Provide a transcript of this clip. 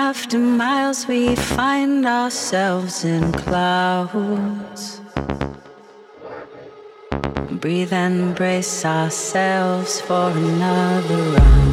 after miles, we find ourselves in clouds. Breathe and brace ourselves for another round.